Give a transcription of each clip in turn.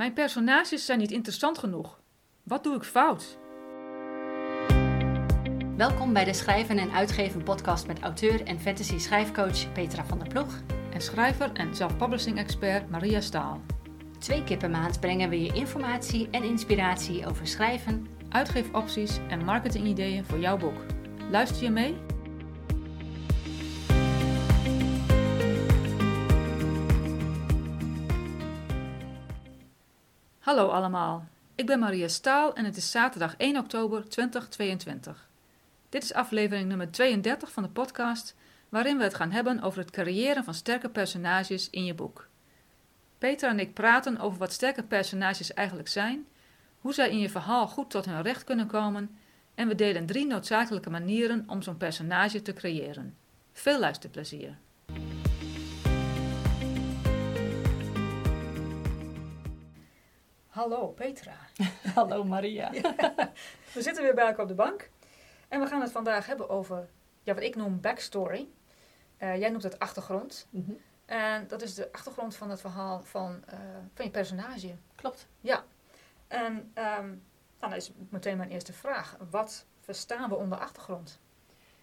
Mijn personages zijn niet interessant genoeg. Wat doe ik fout? Welkom bij de Schrijven en Uitgeven podcast met auteur en fantasy schrijfcoach Petra van der Ploeg. En schrijver en self-publishing expert Maria Staal. Twee keer per maand brengen we je informatie en inspiratie over schrijven, Uitgeefopties en marketingideeën voor jouw boek. Luister je mee? Hallo allemaal, ik ben Maria Staal en het is zaterdag 1 oktober 2022. Dit is aflevering nummer 32 van de podcast, waarin we het gaan hebben over het creëren van sterke personages in je boek. Peter en ik praten over wat sterke personages eigenlijk zijn, hoe zij in je verhaal goed tot hun recht kunnen komen en we delen drie noodzakelijke manieren om zo'n personage te creëren. Veel luisterplezier! Hallo Petra. Hallo Maria. We zitten weer bij elkaar op de bank en we gaan het vandaag hebben over ja, wat ik noem backstory. Eh, jij noemt het achtergrond. Mhm. En dat is de achtergrond van het verhaal van, eh, van je personage. Klopt. Ja. En ehm, nou, dan is meteen mijn eerste vraag. Wat verstaan we onder achtergrond?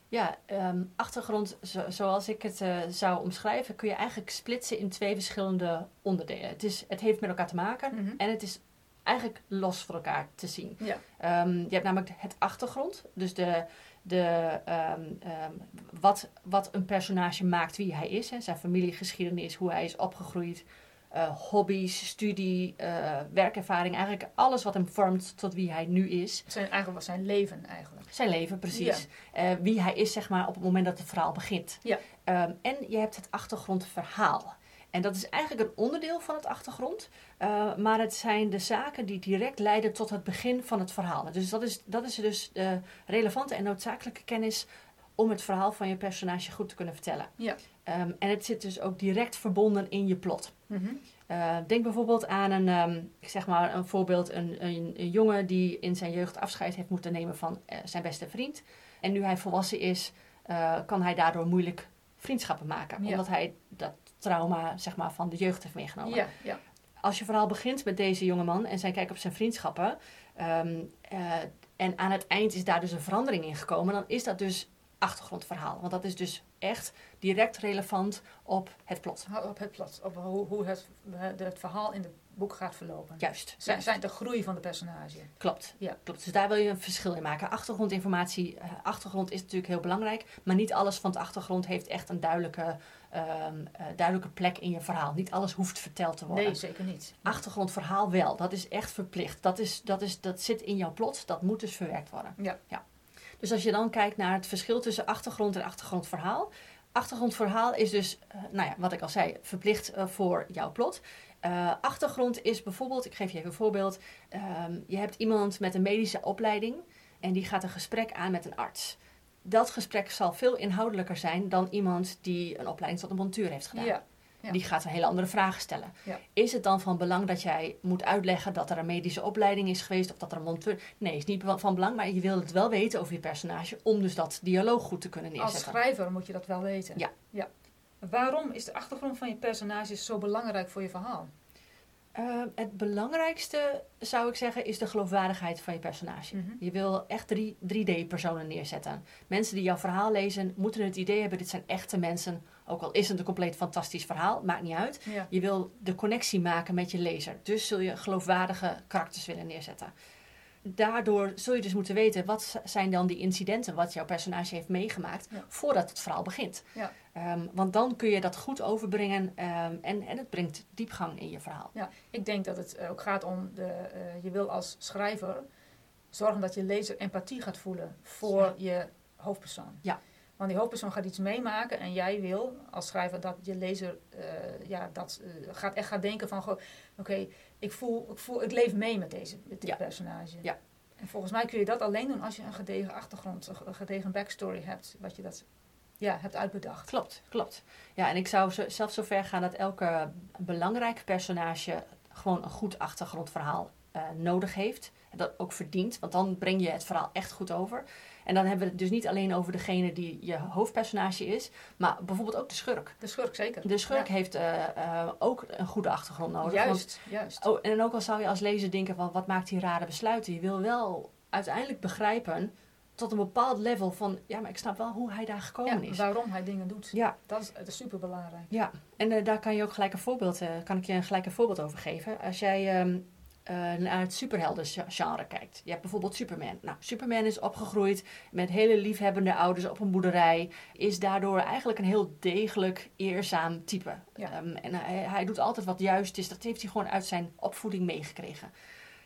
Ja, ehm, achtergrond, zo- zoals ik het eh, zou omschrijven, kun je eigenlijk splitsen in twee verschillende onderdelen. Het, is, het heeft met elkaar te maken Mhm. en het is eigenlijk los voor elkaar te zien. Ja. Ehm, je hebt namelijk het achtergrond, dus de, de, ehm, ehm, wat, wat een personage maakt wie hij is. Hè, zijn familiegeschiedenis, hoe hij is opgegroeid, eh, hobby's, studie, eh, werkervaring. Eigenlijk alles wat hem vormt tot wie hij nu is. Zijn eigenlijk wat zijn leven eigenlijk. Zijn leven, precies. Eh, wie hij is, zeg maar, op het moment dat het verhaal begint. Ja. En je hebt het achtergrondverhaal. En dat is eigenlijk een onderdeel van het achtergrond. eh, maar het zijn de zaken die direct leiden tot het begin van het verhaal. Dus dat is, dat is dus de relevante en noodzakelijke kennis om het verhaal van je personage goed te kunnen vertellen. Ja. Ehm, en het zit dus ook direct verbonden in je plot. Mhm. Uh, denk bijvoorbeeld aan een, ehm, ik zeg maar een voorbeeld, een, een, een jongen die in zijn jeugd afscheid heeft moeten nemen van eh, zijn beste vriend. En nu hij volwassen is, eh, kan hij daardoor moeilijk vriendschappen maken. Ja. Omdat hij dat trauma zeg maar, van de jeugd heeft meegenomen. Ja, ja. Als je verhaal begint met deze jongeman en zijn kijk op zijn vriendschappen. ehm, eh, en aan het eind is daar dus een verandering in gekomen. Dan is dat dus achtergrondverhaal. Want dat is dus echt direct relevant op het plot. Op het plat, op hoe, hoe het, het verhaal in het boek gaat verlopen. Juist. Zijn, juist. zijn de groei van de personage. Klopt. Ja. Klopt. Dus daar wil je een verschil in maken. Achtergrondinformatie, eh, achtergrond is natuurlijk heel belangrijk. Maar niet alles van de achtergrond heeft echt een duidelijke, ehm, eh, duidelijke plek in je verhaal. Niet alles hoeft verteld te worden. Nee, zeker niet. Achtergrondverhaal wel. Dat is echt verplicht. Dat, is, dat, is, dat zit in jouw plot. Dat moet dus verwerkt worden. Ja. Dus als je dan kijkt naar het verschil tussen achtergrond en achtergrondverhaal. Achtergrondverhaal is dus, eh, nou ja, wat ik al zei, verplicht voor jouw plot. Eh, achtergrond is bijvoorbeeld, ik geef je even een voorbeeld. Ehm, je hebt iemand met een medische opleiding en die gaat een gesprek aan met een arts. Dat gesprek zal veel inhoudelijker zijn dan iemand die een opleiding tot een montuur heeft gedaan. Ja. Ja. Die gaat een hele andere vragen stellen. Ja. Is het dan van belang dat jij moet uitleggen dat er een medische opleiding is geweest of dat er een monteur... Nee, is niet van belang, maar je wil het wel weten over je personage om dus dat dialoog goed te kunnen Als neerzetten. schrijver moet je dat wel weten. Ja. ja. Waarom is de achtergrond van je personage zo belangrijk voor je verhaal? Eh, het belangrijkste zou ik zeggen is de geloofwaardigheid van je personage. Mhm. Je wil echt drie, 3D-personen neerzetten. Mensen die jouw verhaal lezen moeten het idee hebben: dit zijn echte mensen. Ook al is het een compleet fantastisch verhaal, maakt niet uit. Ja. Je wil de connectie maken met je lezer. Dus zul je geloofwaardige karakters willen neerzetten. Daardoor zul je dus moeten weten wat zijn dan die incidenten wat jouw personage heeft meegemaakt Ja. voordat het verhaal begint. Ja. Ehm, want dan kun je dat goed overbrengen ehm, en, en het brengt diepgang in je verhaal. Ja, ik denk dat het ook gaat om, de, eh, je wil als schrijver zorgen dat je lezer empathie gaat voelen voor Ja. je hoofdpersoon. Ja. Want die hoofdpersoon gaat iets meemaken en jij wil als schrijver dat je lezer eh, ja, dat, eh, gaat, echt gaat denken van, oké, ik, voel, ik, voel, ik leef mee met, deze, met dit Ja. personage. Ja. En volgens mij kun je dat alleen doen als je een gedegen achtergrond, een gedegen backstory hebt, wat je dat ja, hebt uitbedacht. Klopt, klopt. Ja, en ik zou zo, zelfs zo ver gaan dat elke belangrijk personage gewoon een goed achtergrondverhaal eh, nodig heeft. En dat ook verdient, want dan breng je het verhaal echt goed over. En dan hebben we het dus niet alleen over degene die je hoofdpersonage is, maar bijvoorbeeld ook de schurk. De schurk, zeker. De schurk Ja. heeft eh, eh, ook een goede achtergrond nodig. want- Juist, juist. Oh, en ook al zou je als lezer denken van wat maakt die rare besluiten, je wil wel uiteindelijk begrijpen tot een bepaald level van ja, maar ik snap wel hoe hij daar gekomen ja, is. waarom hij dingen doet. Ja, Dat is, dat is super belangrijk. ja. En eh, daar kan je ook gelijk een voorbeeld, kan ik je een gelijk een voorbeeld over geven. Als jij ehm, eh, naar het superhelden genre kijkt. Je hebt bijvoorbeeld Superman. Nou, Superman is opgegroeid met hele liefhebbende ouders op een boerderij. Is daardoor eigenlijk een heel degelijk, eerzaam type. Ja. Ehm, en hij, hij doet altijd wat juist is. Dat heeft hij gewoon uit zijn opvoeding meegekregen.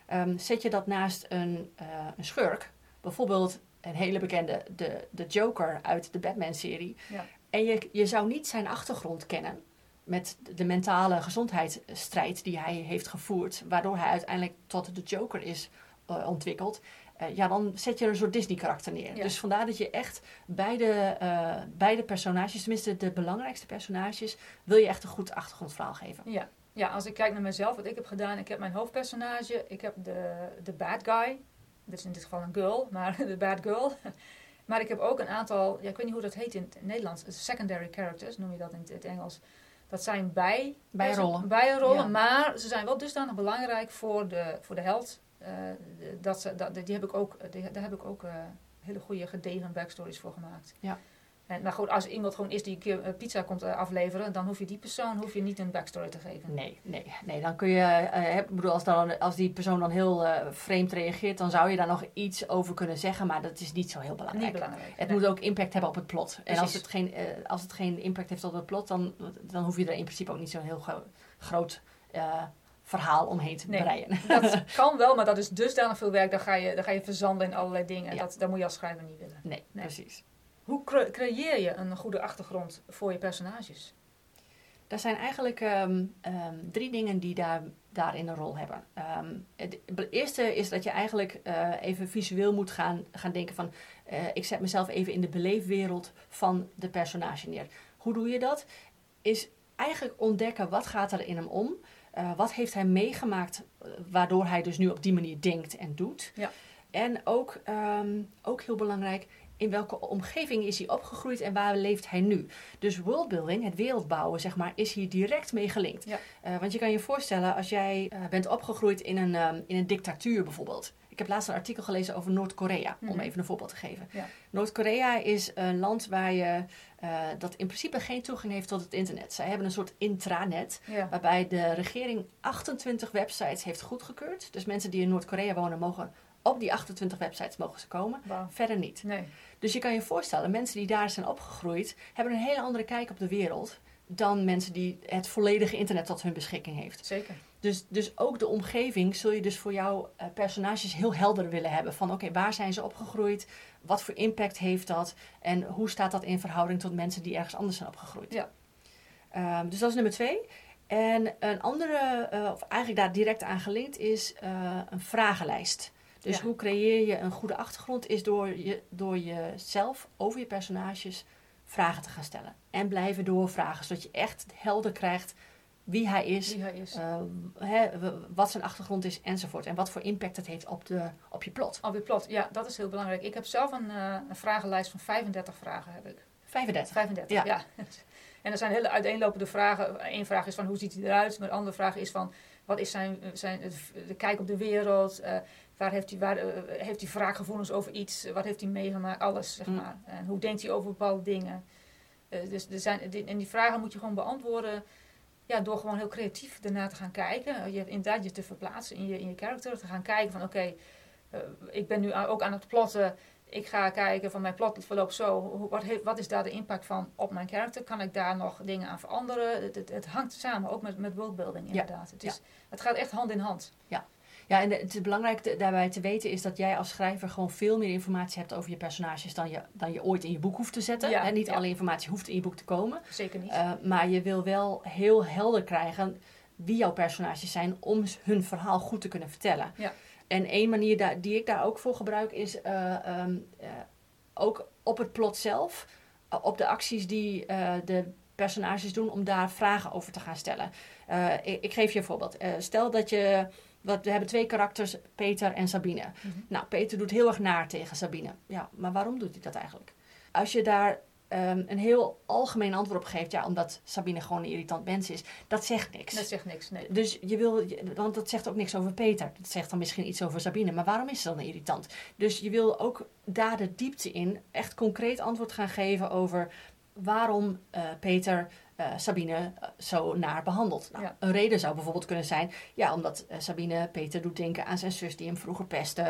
Ehm, zet je dat naast een, eh, een schurk, bijvoorbeeld een hele bekende, de, de Joker uit de Batman-serie. Ja. En je, je zou niet zijn achtergrond kennen met de mentale gezondheidsstrijd die hij heeft gevoerd, waardoor hij uiteindelijk tot de Joker is eh, ontwikkeld. Eh, ja, dan zet je er een soort Disney-karakter neer. Ja. Dus vandaar dat je echt beide, eh, beide personages, tenminste de belangrijkste personages, wil je echt een goed achtergrondverhaal geven. Ja. ja, als ik kijk naar mezelf, wat ik heb gedaan. Ik heb mijn hoofdpersonage, ik heb de, de bad guy. Dit is in dit geval een girl, maar de bad girl. Maar ik heb ook een aantal, ja, ik weet niet hoe dat heet in het Nederlands, secondary characters noem je dat in het Engels. Dat zijn bij, Bijrollen. bijrollen Ja. maar ze zijn wel dusdanig belangrijk voor de, voor de held. eh, dat ze, dat, die heb ik ook, die, daar heb ik ook eh, hele goede gedegen backstories voor gemaakt. Ja. En, maar goed, als iemand gewoon is die een keer eh, pizza komt eh, afleveren, dan hoef je die persoon hoef je niet een backstory te geven. Nee, nee, nee. Dan kun je, eh, ik bedoel, als, dan, als die persoon dan heel eh, vreemd reageert, dan zou je daar nog iets over kunnen zeggen, maar dat is niet zo heel belangrijk. Niet belangrijk. Het Nee. moet ook impact hebben op het plot. En als Precies. het, geen, als het geen impact heeft op het plot, dan, dan hoef je er in principe ook niet zo'n heel gro- groot verhaal omheen te Nee. breien. Dat kan wel, maar dat is dusdanig veel werk. Dan ga je, dan ga je verzanden in allerlei dingen. Ja. Dat, dat moet je als schrijver niet willen. Nee, Nee. precies. Hoe cre- creëer je een goede achtergrond voor je personages? Er zijn eigenlijk ehm, ehm, drie dingen die daar, daarin een rol hebben. Ehm, het het eerste is dat je eigenlijk eh, even visueel moet gaan, gaan denken van... eh, ik zet mezelf even in de beleefwereld van de personage neer. Hoe doe je dat? Is eigenlijk ontdekken wat gaat er in hem om. Eh, wat heeft hij meegemaakt waardoor hij dus nu op die manier denkt en doet. Ja. En ook, ook heel belangrijk, in welke omgeving is hij opgegroeid en waar leeft hij nu? Dus worldbuilding, het wereldbouwen, zeg maar, is hier direct mee gelinkt. Ja. Eh, want je kan je voorstellen, als jij eh, bent opgegroeid in een, ehm, in een dictatuur bijvoorbeeld. Ik heb laatst een artikel gelezen over Noord-Korea, Mhm. om even een voorbeeld te geven. Ja. Noord-Korea is een land waar je, eh, dat in principe geen toegang heeft tot het internet. Zij hebben een soort intranet, Ja. waarbij de regering 28 websites heeft goedgekeurd. Dus mensen die in Noord-Korea wonen, mogen op die 28 websites mogen ze komen. Verder niet. Nee. Dus je kan je voorstellen, mensen die daar zijn opgegroeid, hebben een hele andere kijk op de wereld dan mensen die het volledige internet tot hun beschikking heeft. Zeker. Dus, dus ook de omgeving zul je dus voor jouw eh, personages heel helder willen hebben. Van oké, waar zijn ze opgegroeid? Wat voor impact heeft dat? En hoe staat dat in verhouding tot mensen die ergens anders zijn opgegroeid? Ja. Ehm, dus dat is nummer twee. En een andere, eh, of eigenlijk daar direct aan gelinkt, is eh, een vragenlijst. Dus Ja. hoe creëer je een goede achtergrond? Is door, je, door jezelf over je personages vragen te gaan stellen. En blijven doorvragen, zodat je echt helder krijgt wie hij is, Wie hij is. eh, wat zijn achtergrond is enzovoort. En wat voor impact het heeft op, de, op je plot. Alweer plot. Ja, dat is heel belangrijk. Ik heb zelf een, eh, een vragenlijst van 35 vragen. Heb ik. 35. 35, Ja. ja. En er zijn hele uiteenlopende vragen. Eén vraag is van hoe ziet hij eruit? Maar de andere vraag is van wat is zijn, zijn de kijk op de wereld? Eh, waar heeft hij, waar, eh, heeft hij wraakgevoelens over iets? Wat heeft hij meegemaakt? Alles, zeg Mm. maar. En hoe denkt hij over bepaalde dingen? Eh, dus er zijn, die- en die vragen moet je gewoon beantwoorden ja, door gewoon heel creatief ernaar te gaan kijken. Je, inderdaad je te verplaatsen in je, in je character. Te gaan kijken van oké, eh, ik ben nu ook aan het plotten. Ik ga kijken van mijn plot verloopt zo. Wat, heeft, wat is daar de impact van op mijn karakter? Kan ik daar nog dingen aan veranderen? Het, het, het hangt samen, ook met, met worldbuilding inderdaad. Het, is, het gaat echt hand in hand. Ja, en de- het is belangrijk daarbij te weten is dat jij als schrijver gewoon veel meer informatie hebt over je personages dan je, dan je ooit in je boek hoeft te zetten. Ja, en niet ja. alle informatie hoeft in je boek te komen. Zeker niet. Eh, maar je wil wel heel helder krijgen wie jouw personages zijn om hun verhaal goed te kunnen vertellen. Ja. En één manier daar, die ik daar ook voor gebruik is eh, ehm, eh, ook op het plot zelf, op de acties die de personages doen, om daar vragen over te gaan stellen. Ik, ik geef je een voorbeeld. Stel dat je we hebben twee karakters, Peter en Sabine. Mhm. Nou, Peter doet heel erg naar tegen Sabine. Ja, maar waarom doet hij dat eigenlijk? Als je daar ehm, een heel algemeen antwoord op geeft, ja, omdat Sabine gewoon een irritant mens is, dat zegt niks. Dat zegt niks, nee. Dus je wil, want dat zegt ook niks over Peter. Dat zegt dan misschien iets over Sabine. Maar waarom is ze dan irritant? Dus je wil ook daar de diepte in echt concreet antwoord gaan geven over waarom eh, Peter eh, Sabine eh, zo naar behandelt. Nou, Ja. Een reden zou bijvoorbeeld kunnen zijn, ja, omdat eh, Sabine Peter doet denken aan zijn zus die hem vroeger pestte.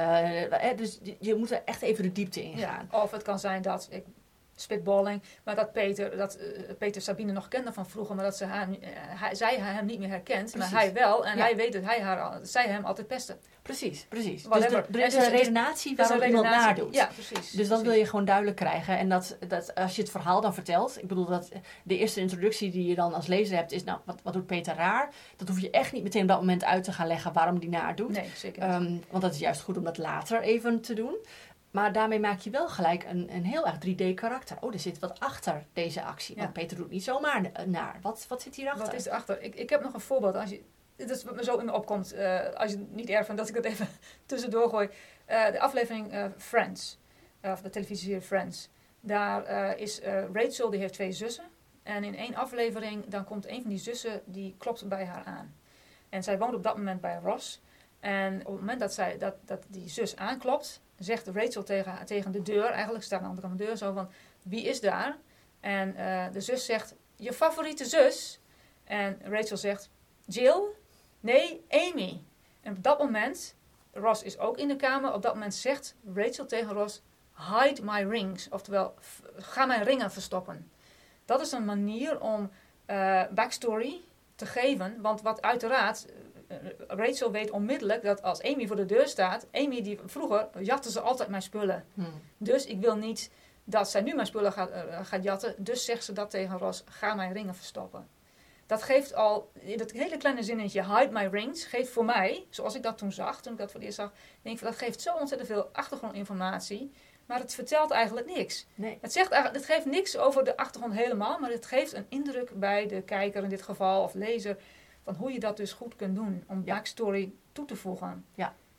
Dus je- je moet er echt even de diepte in gaan. Ja, of het kan zijn dat, ik, spitballing, maar dat Peter, dat eh, Peter Sabine nog kende van vroeger, maar dat ze haar, eh, hij, zij hem niet meer herkent, maar hij wel. En Ja. hij weet dat hij haar, zij hem altijd pestte. Precies, precies. Dus er, er is een redenatie waarom iemand nadoet. Ja, precies. Dus dat wil je gewoon duidelijk krijgen. En dat, dat als je het verhaal dan vertelt. Ik bedoel, dat de eerste introductie die je dan als lezer hebt is... Nou, wat, wat doet Peter raar? Dat hoef je echt niet meteen op dat moment uit te gaan leggen waarom die naar doet. Nee, zeker. Ehm, want dat is juist goed om dat later even te doen. Maar daarmee maak je wel gelijk een, een heel erg 3D-karakter. Oh, er zit wat achter deze actie. Want Peter doet niet zomaar n- naar. Wat, wat zit hierachter? Wat is erachter? Ik, ik heb nog een voorbeeld. Als je, dit is wat me zo in me opkomt. eh, als je het niet erg vindt dat ik het even tussendoor gooi. Eh, de aflevering eh, Friends. eh, of de televisieserie Friends. Daar eh, is eh, Rachel, die heeft twee zussen. En in één aflevering, dan komt een van die zussen, die klopt bij haar aan. En zij woont op dat moment bij Ross. En op het moment dat, zij, dat, dat die zus aanklopt, zegt Rachel tegen, tegen de deur, eigenlijk staat aan de andere de deur zo van, wie is daar? En eh, de zus zegt, je favoriete zus? En Rachel zegt, Jill? Nee, Amy. En op dat moment, Ross is ook in de kamer, op dat moment zegt Rachel tegen Ross, hide my rings. Oftewel, ga mijn ringen verstoppen. Dat is een manier om eh, backstory te geven, want wat uiteraard... eh, Rachel weet onmiddellijk dat als Amy voor de deur staat, Amy die vroeger jatte ze altijd mijn spullen. Hmm. Dus ik wil niet dat zij nu mijn spullen gaat, eh, gaat jatten. Dus zegt ze dat tegen Ros, ga mijn ringen verstoppen. Dat geeft al, dat hele kleine zinnetje, hide my rings, geeft voor mij, zoals ik dat toen zag, toen ik dat voor het eerst zag, denk ik, dat geeft zo ontzettend veel achtergrondinformatie. Maar het vertelt eigenlijk niks. Nee. Het, zegt eigenlijk, het geeft niks over de achtergrond helemaal, maar het geeft een indruk bij de kijker in dit geval, of lezer, van hoe je dat dus goed kunt doen om Ja. backstory toe te voegen.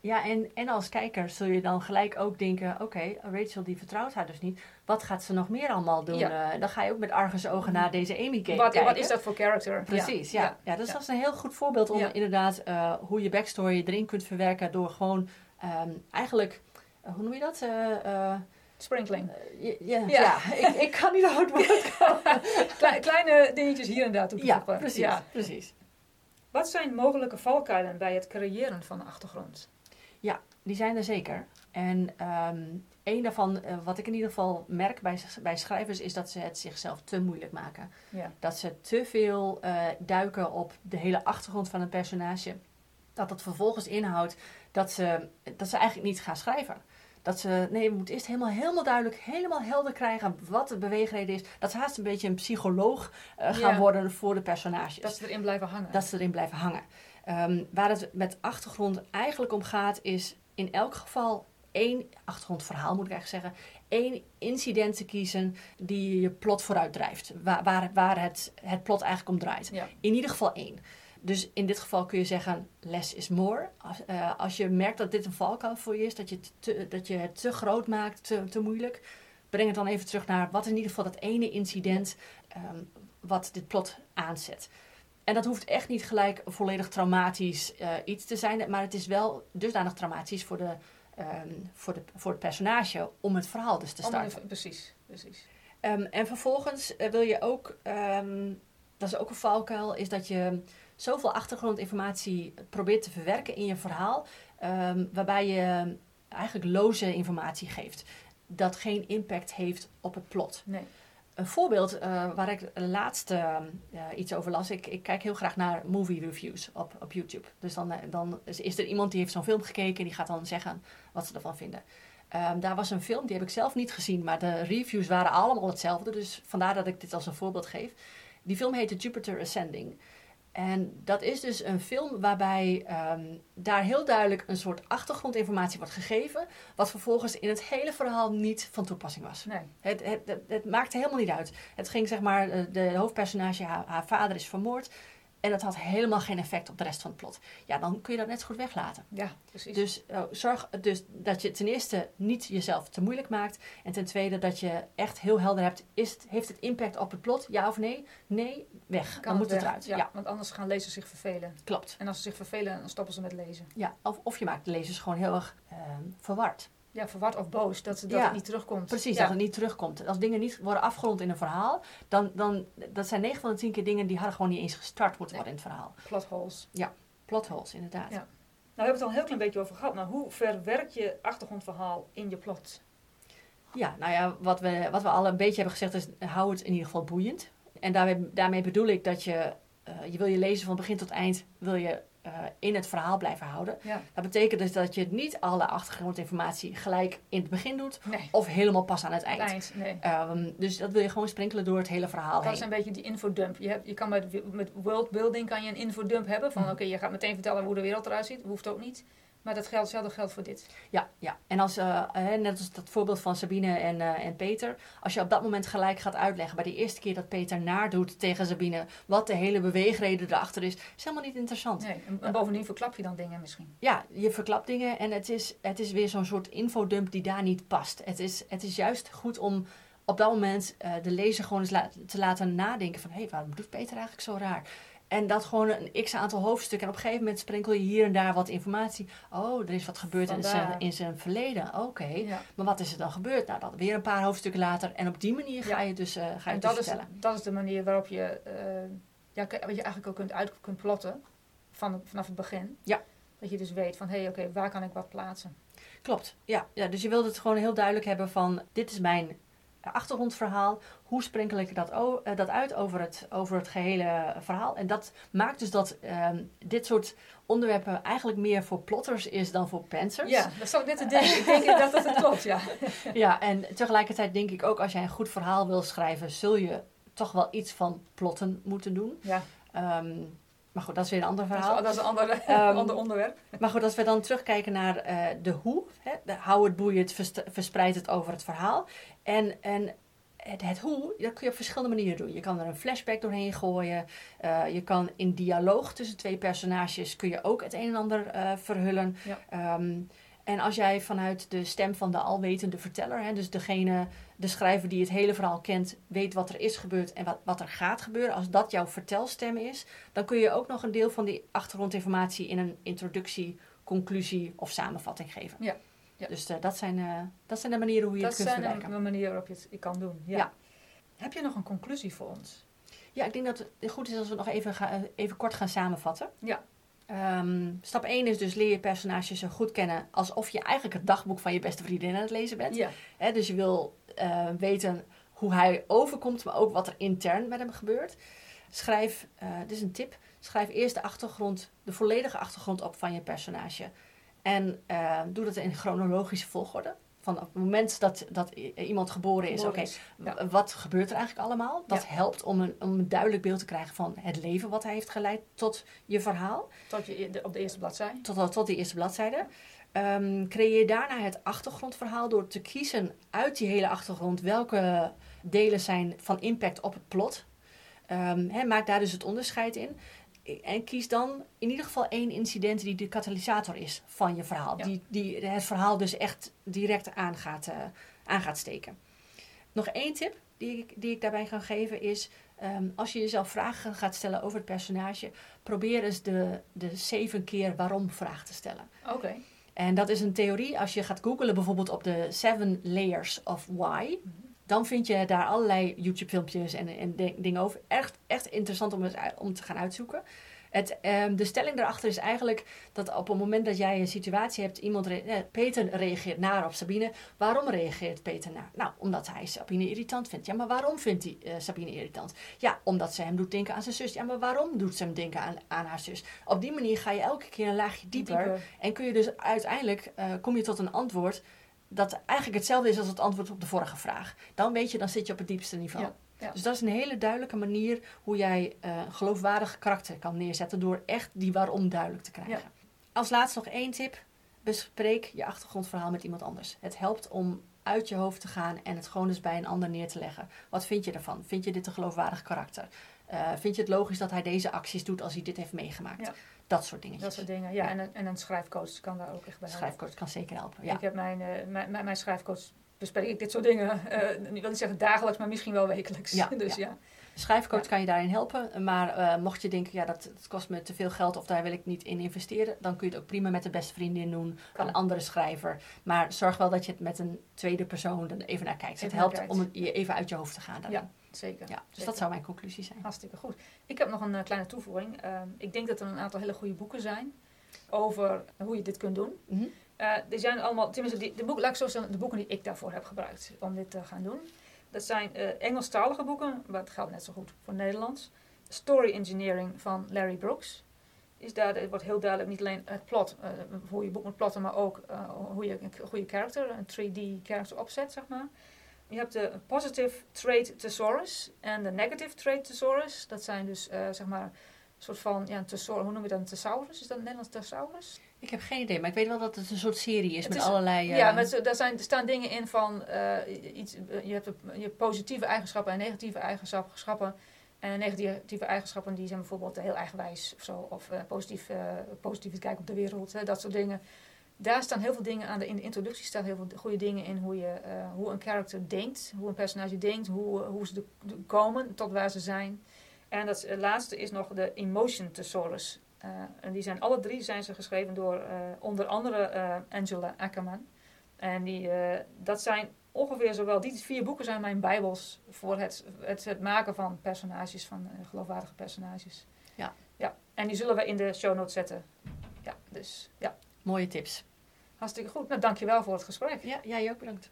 Ja, en, en als kijker zul je dan gelijk ook denken... Oké, Rachel die vertrouwt haar dus niet. Wat gaat ze nog meer allemaal doen? Ja. Eh, dan ga je ook met argusogen naar deze Amy ke- Wat, kijken. wat is dat voor character? Precies, ja. ja. dus Ja. dat is een heel goed voorbeeld om Ja. inderdaad eh, hoe je backstory erin kunt verwerken door gewoon ehm, eigenlijk, eh, hoe noem je dat? Sprinkling. ja, ja, Ja. ja, ik, ik kan niet uit het woord komen. Kleine dingetjes hier en daar toe te ja, voegen. precies, Ja. precies. Wat zijn mogelijke valkuilen bij het creëren van de achtergrond? Die zijn er zeker. En ehm een daarvan, eh, wat ik in ieder geval merk bij, bij schrijvers, is dat ze het zichzelf te moeilijk maken. Ja. Dat ze te veel eh, duiken op de hele achtergrond van een personage. Dat dat vervolgens inhoudt dat ze, dat ze eigenlijk niet gaan schrijven. Dat ze, nee, we moeten eerst helemaal, helemaal duidelijk, helemaal helder krijgen wat de beweegreden is. Dat ze haast een beetje een psycholoog eh, gaan worden voor de personages Dat ze erin blijven hangen. dat ze erin blijven hangen. Ehm, waar het met achtergrond eigenlijk om gaat, is in elk geval één achtergrondverhaal, moet ik eigenlijk zeggen. één incident te kiezen die je plot vooruit drijft. Waar, waar, waar het, het plot eigenlijk om draait. Ja. In ieder geval één. Dus in dit geval kun je zeggen, less is more. Als, eh, als je merkt dat dit een valkuil voor je is, dat je het te, dat je het te groot maakt, te, te moeilijk, breng het dan even terug naar wat in ieder geval dat ene incident ehm, wat dit plot aanzet. En dat hoeft echt niet gelijk volledig traumatisch eh, iets te zijn, maar het is wel dusdanig traumatisch voor, de, ehm, voor, de, voor het personage om het verhaal dus te Om starten. even- precies, precies. Ehm, en vervolgens eh, wil je ook, dat is ook een valkuil, is dat je zoveel achtergrondinformatie probeert te verwerken in je verhaal, ehm, waarbij je eigenlijk loze informatie geeft. Dat geen impact heeft op het plot. Nee. Een voorbeeld eh, waar ik laatst eh, iets over las. Ik, ik kijk heel graag naar movie reviews op, op YouTube. Dus dan, dan is, is er iemand die heeft zo'n film gekeken en die gaat dan zeggen wat ze ervan vinden. Ehm, daar was een film, die heb ik zelf niet gezien, maar de reviews waren allemaal hetzelfde. Dus vandaar dat ik dit als een voorbeeld geef. Die film heette Jupiter Ascending. En dat is dus een film waarbij ehm, daar heel duidelijk een soort achtergrondinformatie wordt gegeven, wat vervolgens in het hele verhaal niet van toepassing was. Nee. Het, het, het, het maakte helemaal niet uit. Het ging zeg maar, eh, de hoofdpersonage, haar, haar vader is vermoord. En dat had helemaal geen effect op de rest van het plot. Ja, dan kun je dat net zo goed weglaten. Ja, precies. Dus uh, zorg dus dat je ten eerste niet jezelf te moeilijk maakt. En ten tweede dat je echt heel helder hebt. Is het, heeft het impact op het plot? Ja of nee? Nee, weg. kan dan moet weg. het eruit. Ja, Ja, want anders gaan lezers zich vervelen. klopt. En als ze zich vervelen, dan stoppen ze met lezen. Ja, of, of je maakt de lezers gewoon heel erg uh, verward. Ja, verward of boos, dat, dat Ja, het niet terugkomt. Precies, ja. dat het niet terugkomt. Als dingen niet worden afgerond in een verhaal, dan, dan dat zijn 9 van de 10 keer dingen die hadden gewoon niet eens gestart moeten worden in het verhaal. Plot holes. Plot holes, inderdaad. Ja. Nou, we hebben het al een heel klein beetje over gehad. Maar hoe verwerk je achtergrondverhaal in je plot? Ja, nou ja, wat we, wat we al een beetje hebben gezegd is, hou het in ieder geval boeiend. En daarmee, daarmee bedoel ik dat je, uh, je wil je lezen van begin tot eind, wil je uh, in het verhaal blijven houden. Ja. Dat betekent dus dat je niet alle achtergrondinformatie gelijk in het begin doet, Nee, of helemaal pas aan het eind. het eind. Nee. Um, dus dat wil je gewoon sprinkelen door het hele verhaal Dat heen. is een beetje die infodump. Je, hebt, je kan met, met worldbuilding kan je een infodump hebben. Van Mhm. oké, je gaat meteen vertellen hoe de wereld eruit ziet. Hoeft ook niet. Maar dat geldt, hetzelfde geldt voor dit. Ja, ja. en als, uh, net als dat voorbeeld van Sabine en, uh, en Peter, als je op dat moment gelijk gaat uitleggen, bij de eerste keer dat Peter nadoet tegen Sabine, wat de hele beweegreden erachter is, is helemaal niet interessant. Nee, en, en bovendien verklap je dan dingen misschien. Ja, je verklapt dingen en het is, het is weer zo'n soort infodump die daar niet past. Het is, het is juist goed om op dat moment uh, de lezer gewoon eens la te laten nadenken van, hé, hey, waarom doet Peter eigenlijk zo raar? En dat gewoon een x aantal hoofdstukken. En op een gegeven moment sprinkel je hier en daar wat informatie. Oh, er is wat gebeurd in zijn, in zijn verleden. Oké, okay. ja. maar wat is er dan gebeurd? Nou, dan weer een paar hoofdstukken later. En op die manier ga je dus, uh, ga je en dus dat vertellen. Is, dat is de manier waarop je, uh, ja, wat je eigenlijk ook kunt uit kunt plotten. Van, vanaf het begin. Ja. Dat je dus weet van, hé, hey, oké, okay, waar kan ik wat plaatsen? Klopt, ja. ja. Dus je wilt het gewoon heel duidelijk hebben van... Dit is mijn achtergrondverhaal. Hoe sprinkel ik dat, uh, dat uit over het, over het gehele verhaal? En dat maakt dus dat uh, dit soort onderwerpen eigenlijk meer voor plotters is dan voor pantsers. Ja, dat zou ik net te denken. ik denk dat dat het klopt, ja. ja, en tegelijkertijd denk ik ook als jij een goed verhaal wil schrijven, zul je toch wel iets van plotten moeten doen. Ja. Um, maar goed, dat is weer een ander verhaal. Dat is, dat is een ander, um, ander onderwerp. Maar goed, als we dan terugkijken naar uh, de hoe. Hè, de, hou het boeiend, verspreid het over het verhaal. En, en het, het, hoe, dat kun je op verschillende manieren doen. Je kan er een flashback doorheen gooien. Uh, je kan in dialoog tussen twee personages kun je ook het een en ander uh, verhullen. Ja. Um, en als jij vanuit de stem van de alwetende verteller, hè, dus degene, de schrijver die het hele verhaal kent, weet wat er is gebeurd en wat, wat er gaat gebeuren, als dat jouw vertelstem is, dan kun je ook nog een deel van die achtergrondinformatie in een introductie, conclusie of samenvatting geven. Ja. ja. Dus uh, dat, zijn, uh, dat zijn de manieren hoe je dat het kunt verwerken. Dat zijn de manieren waarop je het kan doen. Ja. ja. Heb je nog een conclusie voor ons? Ja, ik denk dat het goed is als we nog even, ga, even kort gaan samenvatten. Ja. Um, stap 1 is dus leer je personages zo goed kennen alsof je eigenlijk het dagboek van je beste vriendin aan het lezen bent. Ja. He, dus je wil uh, weten hoe hij overkomt, maar ook wat er intern met hem gebeurt. Schrijf, uh, dit is een tip, schrijf eerst de achtergrond, de volledige achtergrond op van je personage. En uh, doe dat in chronologische volgorde. Van op het moment dat, dat iemand geboren is, oké, okay, ja. wat gebeurt er eigenlijk allemaal? Dat ja. helpt om een, om een duidelijk beeld te krijgen van het leven wat hij heeft geleid tot je verhaal. Tot je de, op de eerste bladzijde. Tot, tot die eerste bladzijde. Um, creëer daarna het achtergrondverhaal door te kiezen uit die hele achtergrond welke delen zijn van impact op het plot. Um, he, maak daar dus het onderscheid in. En kies dan in ieder geval één incident die de katalysator is van je verhaal. Ja. Die, die het verhaal dus echt direct aan gaat, uh, aan gaat steken. Nog één tip die ik, die ik daarbij kan geven is... Um, als je jezelf vragen gaat stellen over het personage... probeer eens de, de zeven keer waarom vraag te stellen. Oké. Okay. En dat is een theorie. Als je gaat googlen bijvoorbeeld op de Seven Layers of Why... Mm -hmm dan vind je daar allerlei YouTube-filmpjes en, en dingen over. Echt, echt interessant om, het, om te gaan uitzoeken. Het, um, de stelling daarachter is eigenlijk dat op het moment dat jij een situatie hebt, iemand re eh, Peter reageert naar op Sabine. Waarom reageert Peter naar? Nou, omdat hij Sabine irritant vindt. Ja, maar waarom vindt hij uh, Sabine irritant? Ja, omdat ze hem doet denken aan zijn zus. Ja, maar waarom doet ze hem denken aan, aan haar zus? Op die manier ga je elke keer een laagje dieper. Dieper. En kun je dus uiteindelijk, uh, kom je tot een antwoord dat eigenlijk hetzelfde is als het antwoord op de vorige vraag. Dan weet je, dan zit je op het diepste niveau. Ja, ja. Dus dat is een hele duidelijke manier hoe jij uh, een geloofwaardig karakter kan neerzetten door echt die waarom duidelijk te krijgen. Ja. Als laatste nog één tip. Bespreek je achtergrondverhaal met iemand anders. Het helpt om uit je hoofd te gaan en het gewoon eens bij een ander neer te leggen. Wat vind je ervan? Vind je dit een geloofwaardig karakter? Eh, vind je het logisch dat hij deze acties doet als hij dit heeft meegemaakt? Dat soort dingetjes. Dat soort dingen. Ja, en, een, en een schrijfcoach kan daar ook echt bij helpen. Schrijfcoach kan zeker helpen. Ja. Ik heb mijn, eh, mijn, mijn, mijn schrijfcoach bespreek ik dit soort dingen, eh ik wil niet zeggen dagelijks, maar misschien wel wekelijks. Ja, dus ja. schrijfcoach Ja. kan je daarin helpen. Maar eh, mocht je denken, ja, dat, dat kost me te veel geld of daar wil ik niet in investeren, dan kun je het ook prima met de beste vriendin doen, een andere schrijver. Maar zorg wel dat je het met een tweede persoon er even naar kijkt. Even het helpt kijkt. om je even uit je hoofd te gaan. daarin. Ja, zeker. Ja, dus Zeker. dat zou mijn conclusie zijn. Hartstikke goed. Ik heb nog een eh, kleine toevoeging. Ehm, ik denk dat er een aantal hele goede boeken zijn over hoe je dit kunt doen. Eh, die zijn allemaal, tenminste, die, de boeken, laat ik zo zeggen, de boeken die ik daarvoor heb gebruikt om dit te gaan doen. Dat zijn eh, Engelstalige boeken, maar het geldt net zo goed voor Nederlands. Story Engineering van Larry Brooks. Is daar, het wordt heel duidelijk niet alleen het plot, eh, hoe je boek moet plotten, maar ook eh, hoe je een goede character, een 3D character opzet, zeg maar. Je hebt de Positive Trait Thesaurus en de Negative Trait Thesaurus. Dat zijn dus, eh, zeg maar, een soort van, ja, een thesaurus, hoe noem je dat, een thesaurus? Is dat een Nederlands thesaurus? Ik heb geen idee, maar ik weet wel dat het een soort serie is Het met is- allerlei... eh, Ja, met, zo- daar, zijn, er staan dingen in van eh, iets, eh, je hebt je positieve eigenschappen en negatieve eigenschappen. En negatieve eigenschappen die zijn bijvoorbeeld heel eigenwijs of zo. Of eh, positief, eh positief kijken op de wereld, hè, dat soort dingen. Daar staan heel veel dingen aan. De, in de introductie staan heel veel goede dingen in hoe, je, eh, hoe een character denkt. Hoe een personage denkt. Hoe, hoe ze de, de- komen tot waar ze zijn. En dat eh, laatste is nog de Emotion Thesaurus. Eh, en die zijn alle drie zijn ze geschreven door eh, onder andere eh, Angela Ackerman. En die, eh, dat zijn ongeveer zowel, die vier boeken zijn mijn bijbels voor het, het, het maken van personages, van eh, geloofwaardige personages. Ja. ja. En die zullen we in de show notes zetten. Ja, dus ja, Mooie tips. hartstikke goed. Nou, dankjewel voor het gesprek. Ja, jij ook bedankt.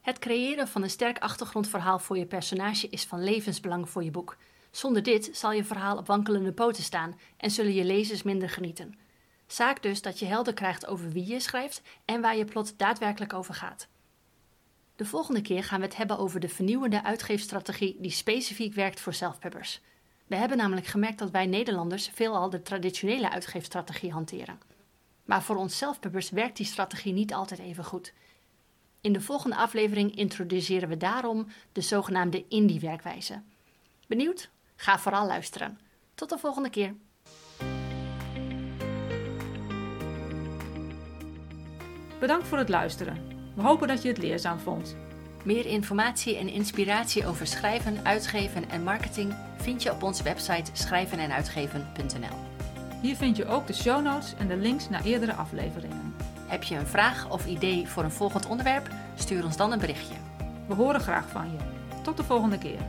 Het creëren van een sterk achtergrondverhaal voor je personage is van levensbelang voor je boek. Zonder dit zal je verhaal op wankelende poten staan en zullen je lezers minder genieten. Zaak dus dat je helder krijgt over wie je schrijft en waar je plot daadwerkelijk over gaat. De volgende keer gaan we het hebben over de vernieuwende uitgeefstrategie die specifiek werkt voor selfpubbers. We hebben namelijk gemerkt dat wij Nederlanders veelal de traditionele uitgeefstrategie hanteren. Maar voor ons selfpubbers werkt die strategie niet altijd even goed. In de volgende aflevering introduceren we daarom de zogenaamde indie-werkwijze. Benieuwd? Ga vooral luisteren. Tot de volgende keer. Bedankt voor het luisteren. We hopen dat je het leerzaam vond. Meer informatie en inspiratie over schrijven, uitgeven en marketing vind je op onze website schrijvenenuitgeven.nl. Hier vind je ook de show notes en de links naar eerdere afleveringen. Heb je een vraag of idee voor een volgend onderwerp? Stuur ons dan een berichtje. We horen graag van je. Tot de volgende keer.